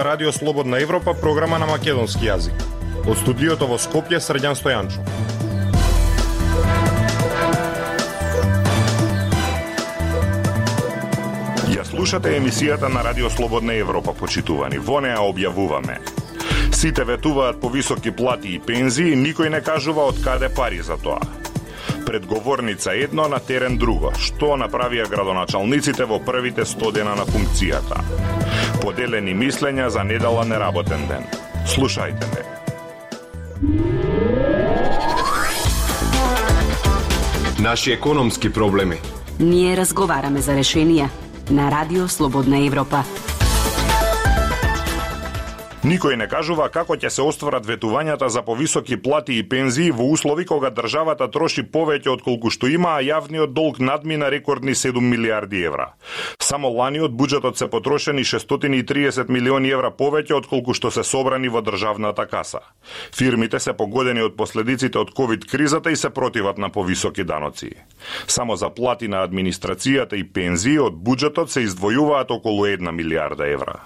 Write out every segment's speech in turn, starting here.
ова Радио Слободна Европа, програма на македонски јазик. Од студиото во Скопје, Срđан Стојанчо. Ја слушате емисијата на Радио Слободна Европа, почитувани. Во неа објавуваме. Сите ветуваат по високи плати и пензии, никој не кажува од каде пари за тоа предговорница едно на терен друго, што направија градоначалниците во првите 100 дена на функцијата. Поделени мислења за недела неработен ден. Слушајте ме. Наши економски проблеми. Ние разговараме за решенија на Радио Слободна Европа. Никој не кажува како ќе се остварат ветувањата за повисоки плати и пензии во услови кога државата троши повеќе од колку што има, а јавниот долг надмина рекордни 7 милиарди евра. Само ланиот буџетот се потрошени 630 милиони евра повеќе од колку што се собрани во државната каса. Фирмите се погодени од последиците од ковид кризата и се противат на повисоки даноци. Само за плати на администрацијата и пензии од буџетот се издвојуваат околу 1 милиарда евра.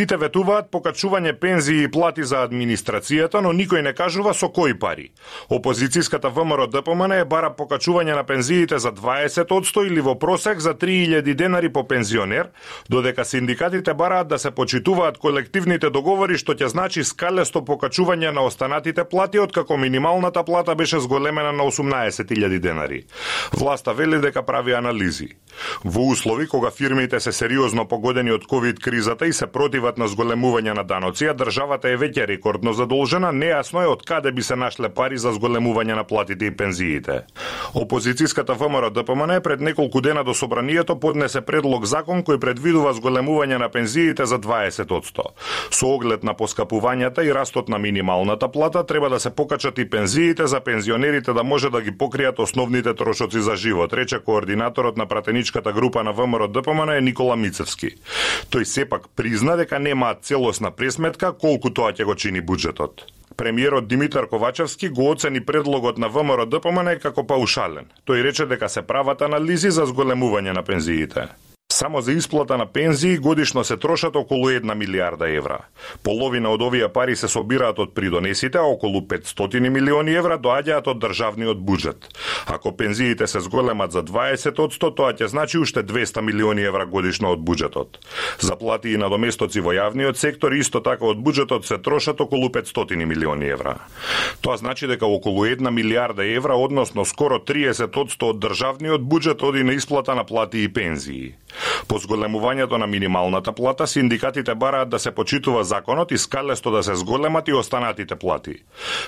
Сите ветуваат покачување пензии и плати за администрацијата, но никој не кажува со кои пари. Опозицијската ВМРО ДПМН е бара покачување на пензиите за 20% или во просек за 3000 денари по пензионер, додека синдикатите бараат да се почитуваат колективните договори што ќе значи скалесто покачување на останатите плати од како минималната плата беше зголемена на 18.000 денари. Власта вели дека прави анализи. Во услови кога фирмите се сериозно погодени од ковид кризата и се противат на зголемување на даноци, а државата е веќе рекордно задолжена, нејасно е од каде би се нашле пари за зголемување на платите и пензиите. Опозицијската ВМРО ДПМН пред неколку дена до собранието поднесе предлог закон кој предвидува зголемување на пензиите за 20%. Со оглед на поскапувањата и растот на минималната плата треба да се покачат и пензиите за пензионерите да може да ги покријат основните трошоци за живот, рече координаторот на пратеничката група на ВМРО ДПМН е Никола Мицевски. Тој сепак призна дека дека немаат целосна пресметка колку тоа ќе го чини буџетот. Премиерот Димитар Ковачевски го оцени предлогот на ВМРО ДПМН како паушален. Тој рече дека се прават анализи за зголемување на пензиите. Само за исплата на пензии годишно се трошат околу 1 милиарда евра. Половина од овие пари се собираат од придонесите, а околу 500 милиони евра доаѓаат од државниот буџет. Ако пензиите се зголемат за 20%, тоа ќе значи уште 200 милиони евра годишно од буџетот. За плати и надоместоци во јавниот сектор исто така од буџетот се трошат околу 500 милиони евра. Тоа значи дека околу 1 милиарда евра, односно скоро 30% од државниот буџет оди на исплата на плати и пензии. По зголемувањето на минималната плата, синдикатите бараат да се почитува законот и скалесто да се зголемат и останатите плати.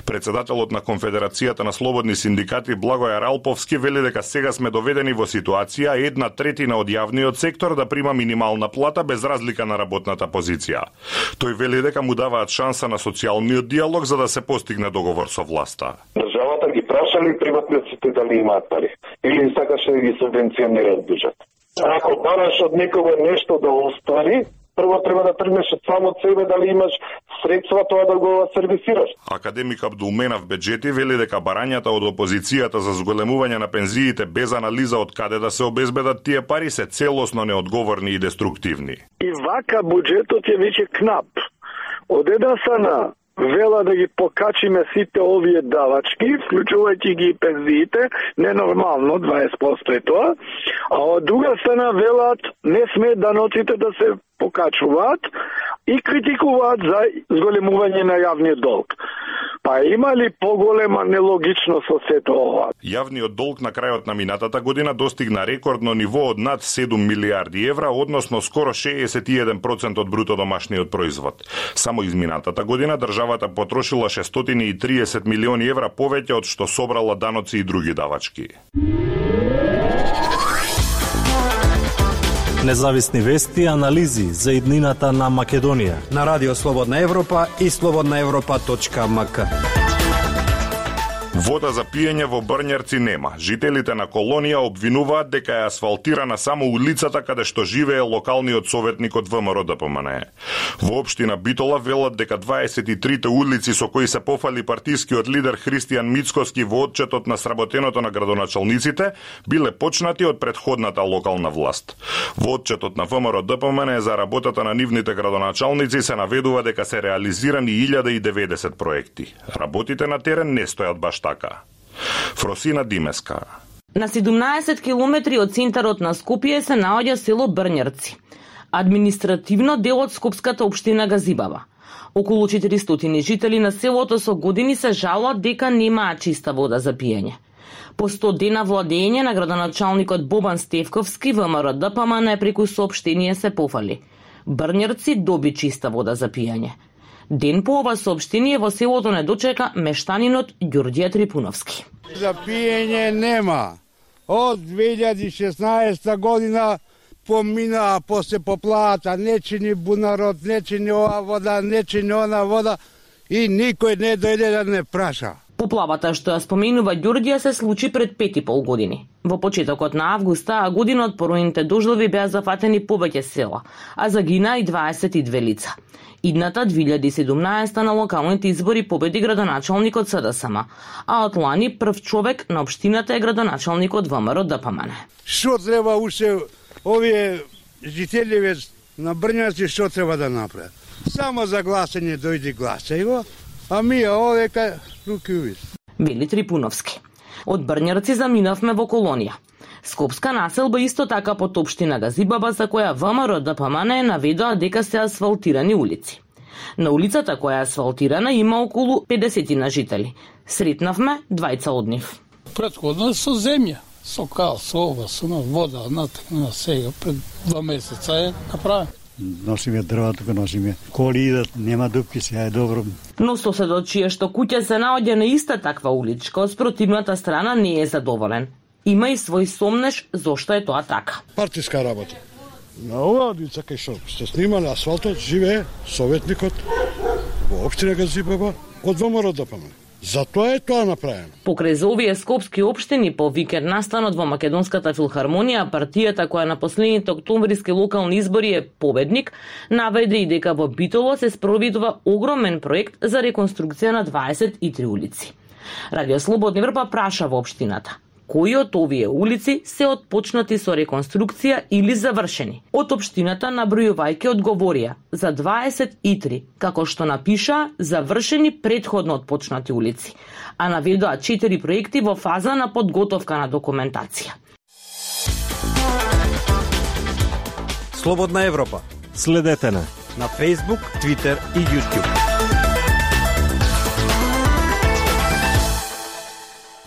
Председателот на Конфедерацијата на слободни синдикати Благоја Ралповски вели дека сега сме доведени во ситуација една третина од јавниот сектор да прима минимална плата без разлика на работната позиција. Тој вели дека му даваат шанса на социјалниот диалог за да се постигне договор со власта. Државата ги прашали приватниците дали имаат пари или сакаше да ги субвенционираат буџет. Ако бараш од некого нешто да оствари, прво треба да тргнеш од само себе дали имаш средства тоа да го сервисираш. Академик Абдулменав Беджети вели дека барањата од опозицијата за зголемување на пензиите без анализа од каде да се обезбедат тие пари се целосно неодговорни и деструктивни. И вака буџетот е веќе кнап. Од една страна вела да ги покачиме сите овие давачки, вклучувајќи ги и пензиите, ненормално, 20% е тоа, а од друга страна велат не сме даноците да се покачуваат и критикуваат за зголемување на јавниот долг. Па има ли поголема нелогичност со сето ова? Јавниот долг на крајот на минатата година достигна рекордно ниво од над 7 милиарди евра, односно скоро 61% од бруто домашниот производ. Само изминатата година државата потрошила 630 милиони евра повеќе од што собрала даноци и други давачки. Независни вести и анализи за иднината на Македонија. На Радио Слободна Европа и слободнаевропа.мк. Вода за пиење во Брњарци нема. Жителите на колонија обвинуваат дека е асфалтирана само улицата каде што живее локалниот советник од ВМРО да ДПМН. Во општина Битола велат дека 23 улици со кои се пофали партискиот лидер Христијан Мицкоски во отчетот на сработеното на градоначалниците биле почнати од предходната локална власт. Во отчетот на ВМРО да ДПМН за работата на нивните градоначалници се наведува дека се реализирани 1090 проекти. Работите на терен не стојат баш така. Фросина Димеска. На 17 километри од центарот на Скопје се наоѓа село Брњарци. Административно дел од Скопската општина Газибава. Околу 400 жители на селото со години се жалат дека немаат чиста вода за пиење. По 100 дена владење на градоначалникот Бобан Стевковски ВМРО ДПМН преку сообштение се пофали. Брњарци доби чиста вода за пиење. Ден по ова сообштение во селото не дочека мештанинот Ѓурѓе Трипуновски. За пиење нема. Од 2016 година помина после поплата, не чини бунарот, не чини ова вода, не чини она вода и никој не дојде да не праша. Поплавата што ја споменува Ѓурѓија се случи пред пет и пол години. Во почетокот на август таа година од поројните дождови беа зафатени повеќе села, а загина и 22 лица. Идната 2017 на локалните избори победи градоначалникот СДСМ, а од лани прв човек на општината е градоначалникот ВМРО ДПМН. Што треба уште овие жителиве на Брњаци што треба да направат? Само за гласање дојди гласај го, а ми овека руки увис. Вели Трипуновски. Од Брњарци заминавме во колонија. Скопска населба исто така под општина Газибаба за која ВМРО ДПМН е наведоа дека се асфалтирани улици. На улицата која е асфалтирана има околу 50 на жители. Сретнавме двајца од нив. Предходно со земја, со кал, со ова, со вода, на, на сега, пред два месеца е направен носиме дрва, тука носиме коли идат, нема дупки, сега е добро. Но соседот чие што куќа се наоѓа на иста таква уличка, од спротивната страна не е задоволен има и свој сомнеш зошто е тоа така. Партиска работа. На оваа улица кај што се снима на асфалтот живее советникот во општина Газибаба од ВМРО ДПМ. Затоа е тоа направено. Покрај за овие скопски општини по викенд настанот во Македонската филхармонија, партијата која на последните октомвриски локални избори е победник, наведе и дека во Битоло се спроведува огромен проект за реконструкција на 23 улици. Радио Слободна Европа праша во општината кои од овие улици се отпочнати со реконструкција или завршени. Од општината набројувајќи одговорија за 23, како што напиша завршени предходно отпочнати улици, а наведоа 4 проекти во фаза на подготовка на документација. Слободна Европа. Следете на на Facebook, Twitter и YouTube.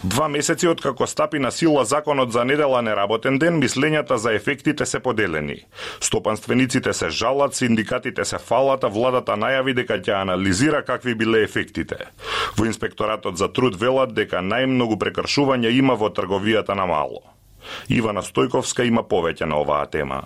Два месеци од како стапи на сила законот за недела неработен ден, мислењата за ефектите се поделени. Стопанствениците се жалат, синдикатите се фалат, а владата најави дека ќе анализира какви биле ефектите. Во инспекторатот за труд велат дека најмногу прекршувања има во трговијата на мало. Ивана Стојковска има повеќе на оваа тема.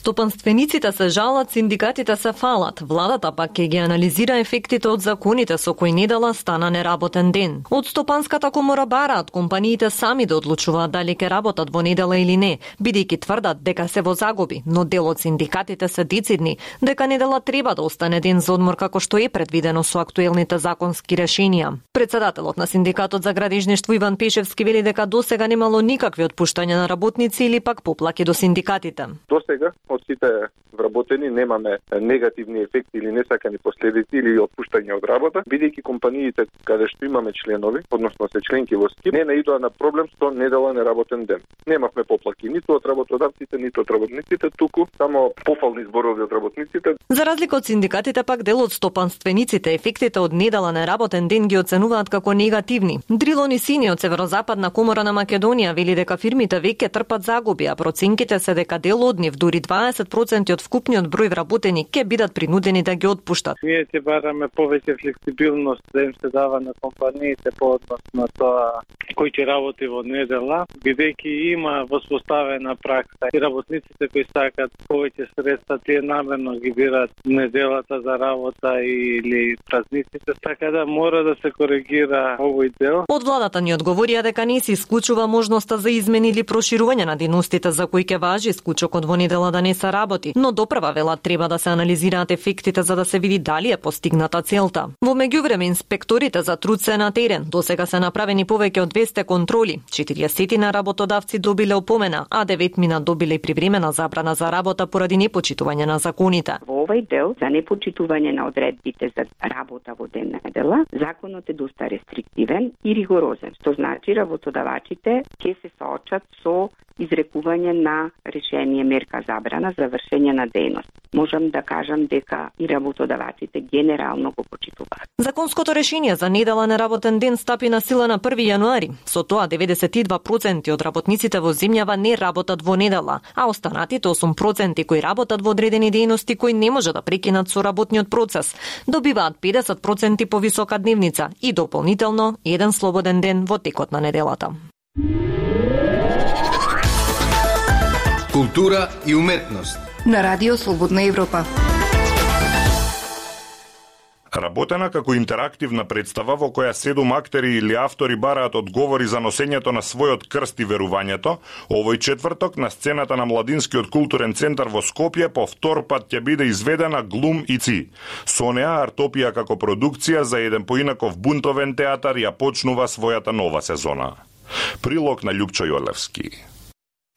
Стопанствениците се жалат, синдикатите се фалат. Владата пак ќе ги анализира ефектите од законите со кои недела стана неработен ден. Од Стопанската комора бараат компаниите сами да одлучуваат дали ќе работат во недела или не, бидејќи тврдат дека се во загуби, но дел од синдикатите се децидни дека недела треба да остане ден за одмор како што е предвидено со актуелните законски решенија. Председателот на синдикатот за градежништво Иван Пешевски вели дека досега немало никакви отпуштања на работници или пак поплаки до синдикатите. Досега од сите вработени немаме негативни ефекти или несакани последици или отпуштање од работа, бидејќи компаниите каде што имаме членови, односно се членки во СКИП, не наидоа на проблем со недела неработен ден. Немавме поплаки ниту од работодавците, ниту од работниците, туку само пофални зборови од работниците. За разлика од синдикатите, пак дел од стопанствениците ефектите од недела неработен ден ги оценуваат како негативни. Дрилони Сини од Северозападна комора на Македонија вели дека фирмите веќе трпат загуби, а проценките се дека дел од нив дури 20% од вкупниот број вработени ќе бидат принудени да ги отпуштат. Ние ќе бараме повеќе флексибилност да им се дава на компаниите по однос на тоа кој ќе работи во недела, бидејќи има воспоставена пракса и работниците кои сакат повеќе средства, тие намерно ги бират неделата за работа или празниците, така да мора да се коригира овој дел. Од владата ни одговорија дека не се исклучува можноста за измени или проширување на дејностите за кои ќе важи исклучокот во недела да Да не се работи, но допрва вела треба да се анализираат ефектите за да се види дали е постигната целта. Во меѓувреме инспекторите за труд се на терен. До сега се направени повеќе од 200 контроли. 40 на работодавци добиле опомена, а 9 мина добиле и привремена забрана за работа поради непочитување на законите. Во овој дел за непочитување на одредбите за работа во ден недела, законот е доста рестриктивен и ригорозен, што значи работодавачите ќе се соочат со изрекување на решение мерка забрана за вршење на дејност. Можам да кажам дека и работодавачите генерално го почитуваат. Законското решение за недела на работен ден стапи на сила на 1 јануари. Со тоа 92% од работниците во земјава не работат во недела, а останатите 8% кои работат во одредени дејности кои не може да прекинат со работниот процес, добиваат 50% повисока дневница и дополнително еден слободен ден во текот на неделата. Култура и уметност. На Радио Слободна Европа. Работена како интерактивна представа во која седум актери или автори бараат одговори за носењето на својот крст и верувањето, овој четврток на сцената на Младинскиот културен центар во Скопје по втор пат ќе биде изведена Глум и Ци. Со неа Артопија како продукција за еден поинаков бунтовен театар ја почнува својата нова сезона. Прилог на Љупчо Јолевски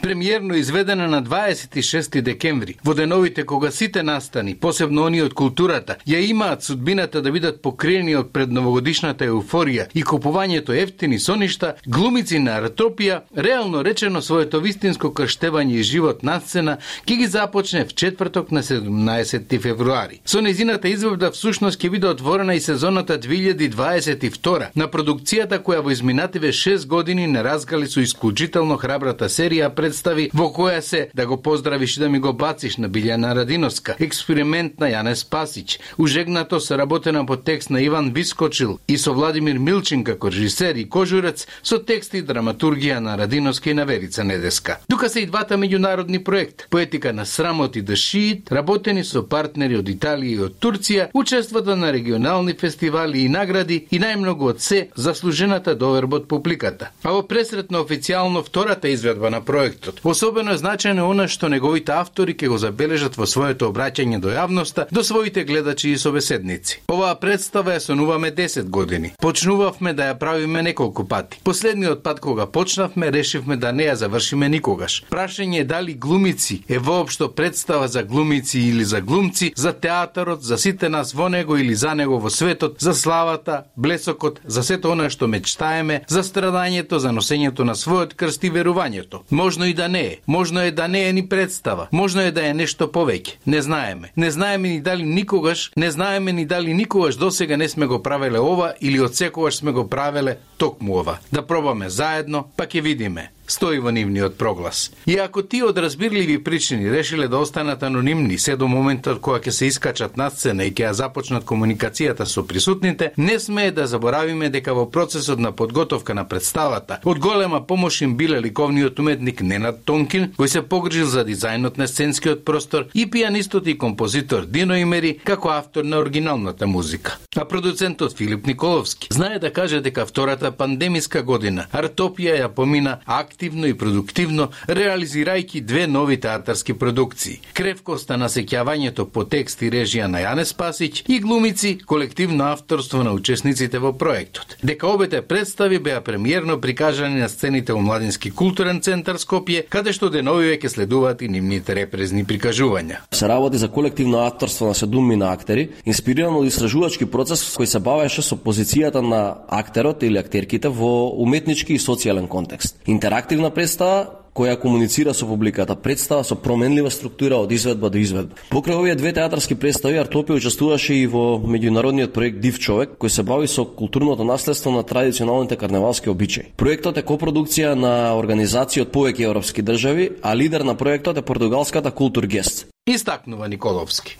премиерно изведена на 26 декември, во деновите кога сите настани, посебно они од културата, ја имаат судбината да бидат покриени од предновогодишната еуфорија и купувањето ефтини соништа, глумици на Аратопија, реално речено своето вистинско крштевање и живот на сцена, ќе ги започне в четврток на 17 февруари. Со незината изведба всушност ќе биде отворена и сезоната 2022 на продукцијата која во изминативе 6 години не разгали со исклучително храбрата серија пред представи во која се да го поздравиш и да ми го бациш на Билјана Радиновска, експеримент на Јане Спасич, ужегнато се работена по текст на Иван Вискочил и со Владимир Милчин како режисер и кожурец со текст и драматургија на Радиновска и на Верица Недеска. Тука се и двата меѓународни проект, поетика на срамот и да шиит, работени со партнери од Италија и од Турција, учествата на регионални фестивали и награди и најмногу од се заслужената доверба од публиката. А во пресрет на официјално втората изведба на проект светот. Особено е значајно она што неговите автори ќе го забележат во своето обраќање до јавноста, до своите гледачи и собеседници. Оваа представа ја сонуваме 10 години. Почнувавме да ја правиме неколку пати. Последниот пат кога почнавме, решивме да не ја завршиме никогаш. Прашање е дали глумици е воопшто представа за глумици или за глумци, за театарот, за сите нас во него или за него во светот, за славата, блесокот, за сето она што мечтаеме, за страдањето, за носењето на својот крст и верувањето. Можно и и да не е. Можно е да не е ни представа. Можно е да е нешто повеќе. Не знаеме. Не знаеме ни дали никогаш, не знаеме ни дали никогаш досега не сме го правеле ова или од секогаш сме го правеле токму ова. Да пробаме заедно, па ќе видиме стои во нивниот проглас. И ако ти од разбирливи причини решиле да останат анонимни се до моментот кога ќе се искачат на сцена и ќе ја започнат комуникацијата со присутните, не смее да заборавиме дека во процесот на подготовка на представата од голема помош им биле ликовниот уметник Ненад Тонкин, кој се погрижил за дизајнот на сценскиот простор и пианистот и композитор Дино Имери како автор на оригиналната музика. А продуцентот Филип Николовски знае да каже дека втората пандемиска година Артопија ја помина активно и продуктивно, реализирајќи две нови театарски продукции. Кревкоста на сеќавањето по текст и режија на Јане Спасиќ и глумици, колективно авторство на учесниците во проектот. Дека обете представи беа премиерно прикажани на сцените во Младински културен центар Скопје, каде што деновиве ќе следуваат и нивните репрезни прикажувања. Се работи за колективно авторство на седумми на актери, инспирирано од истражувачки процес кој се бавеше со позицијата на актерот или актерките во уметнички и социјален контекст. Интерактивна представа која комуницира со публиката, представа со променлива структура од изведба до изведба. Покрај овие две театарски представи Артопи учествуваше и во меѓународниот проект Див човек, кој се бави со културното наследство на традиционалните карневалски обичаи. Проектот е копродукција на организации од повеќе европски држави, а лидер на проектот е португалската Култургест. Истакнува Николовски.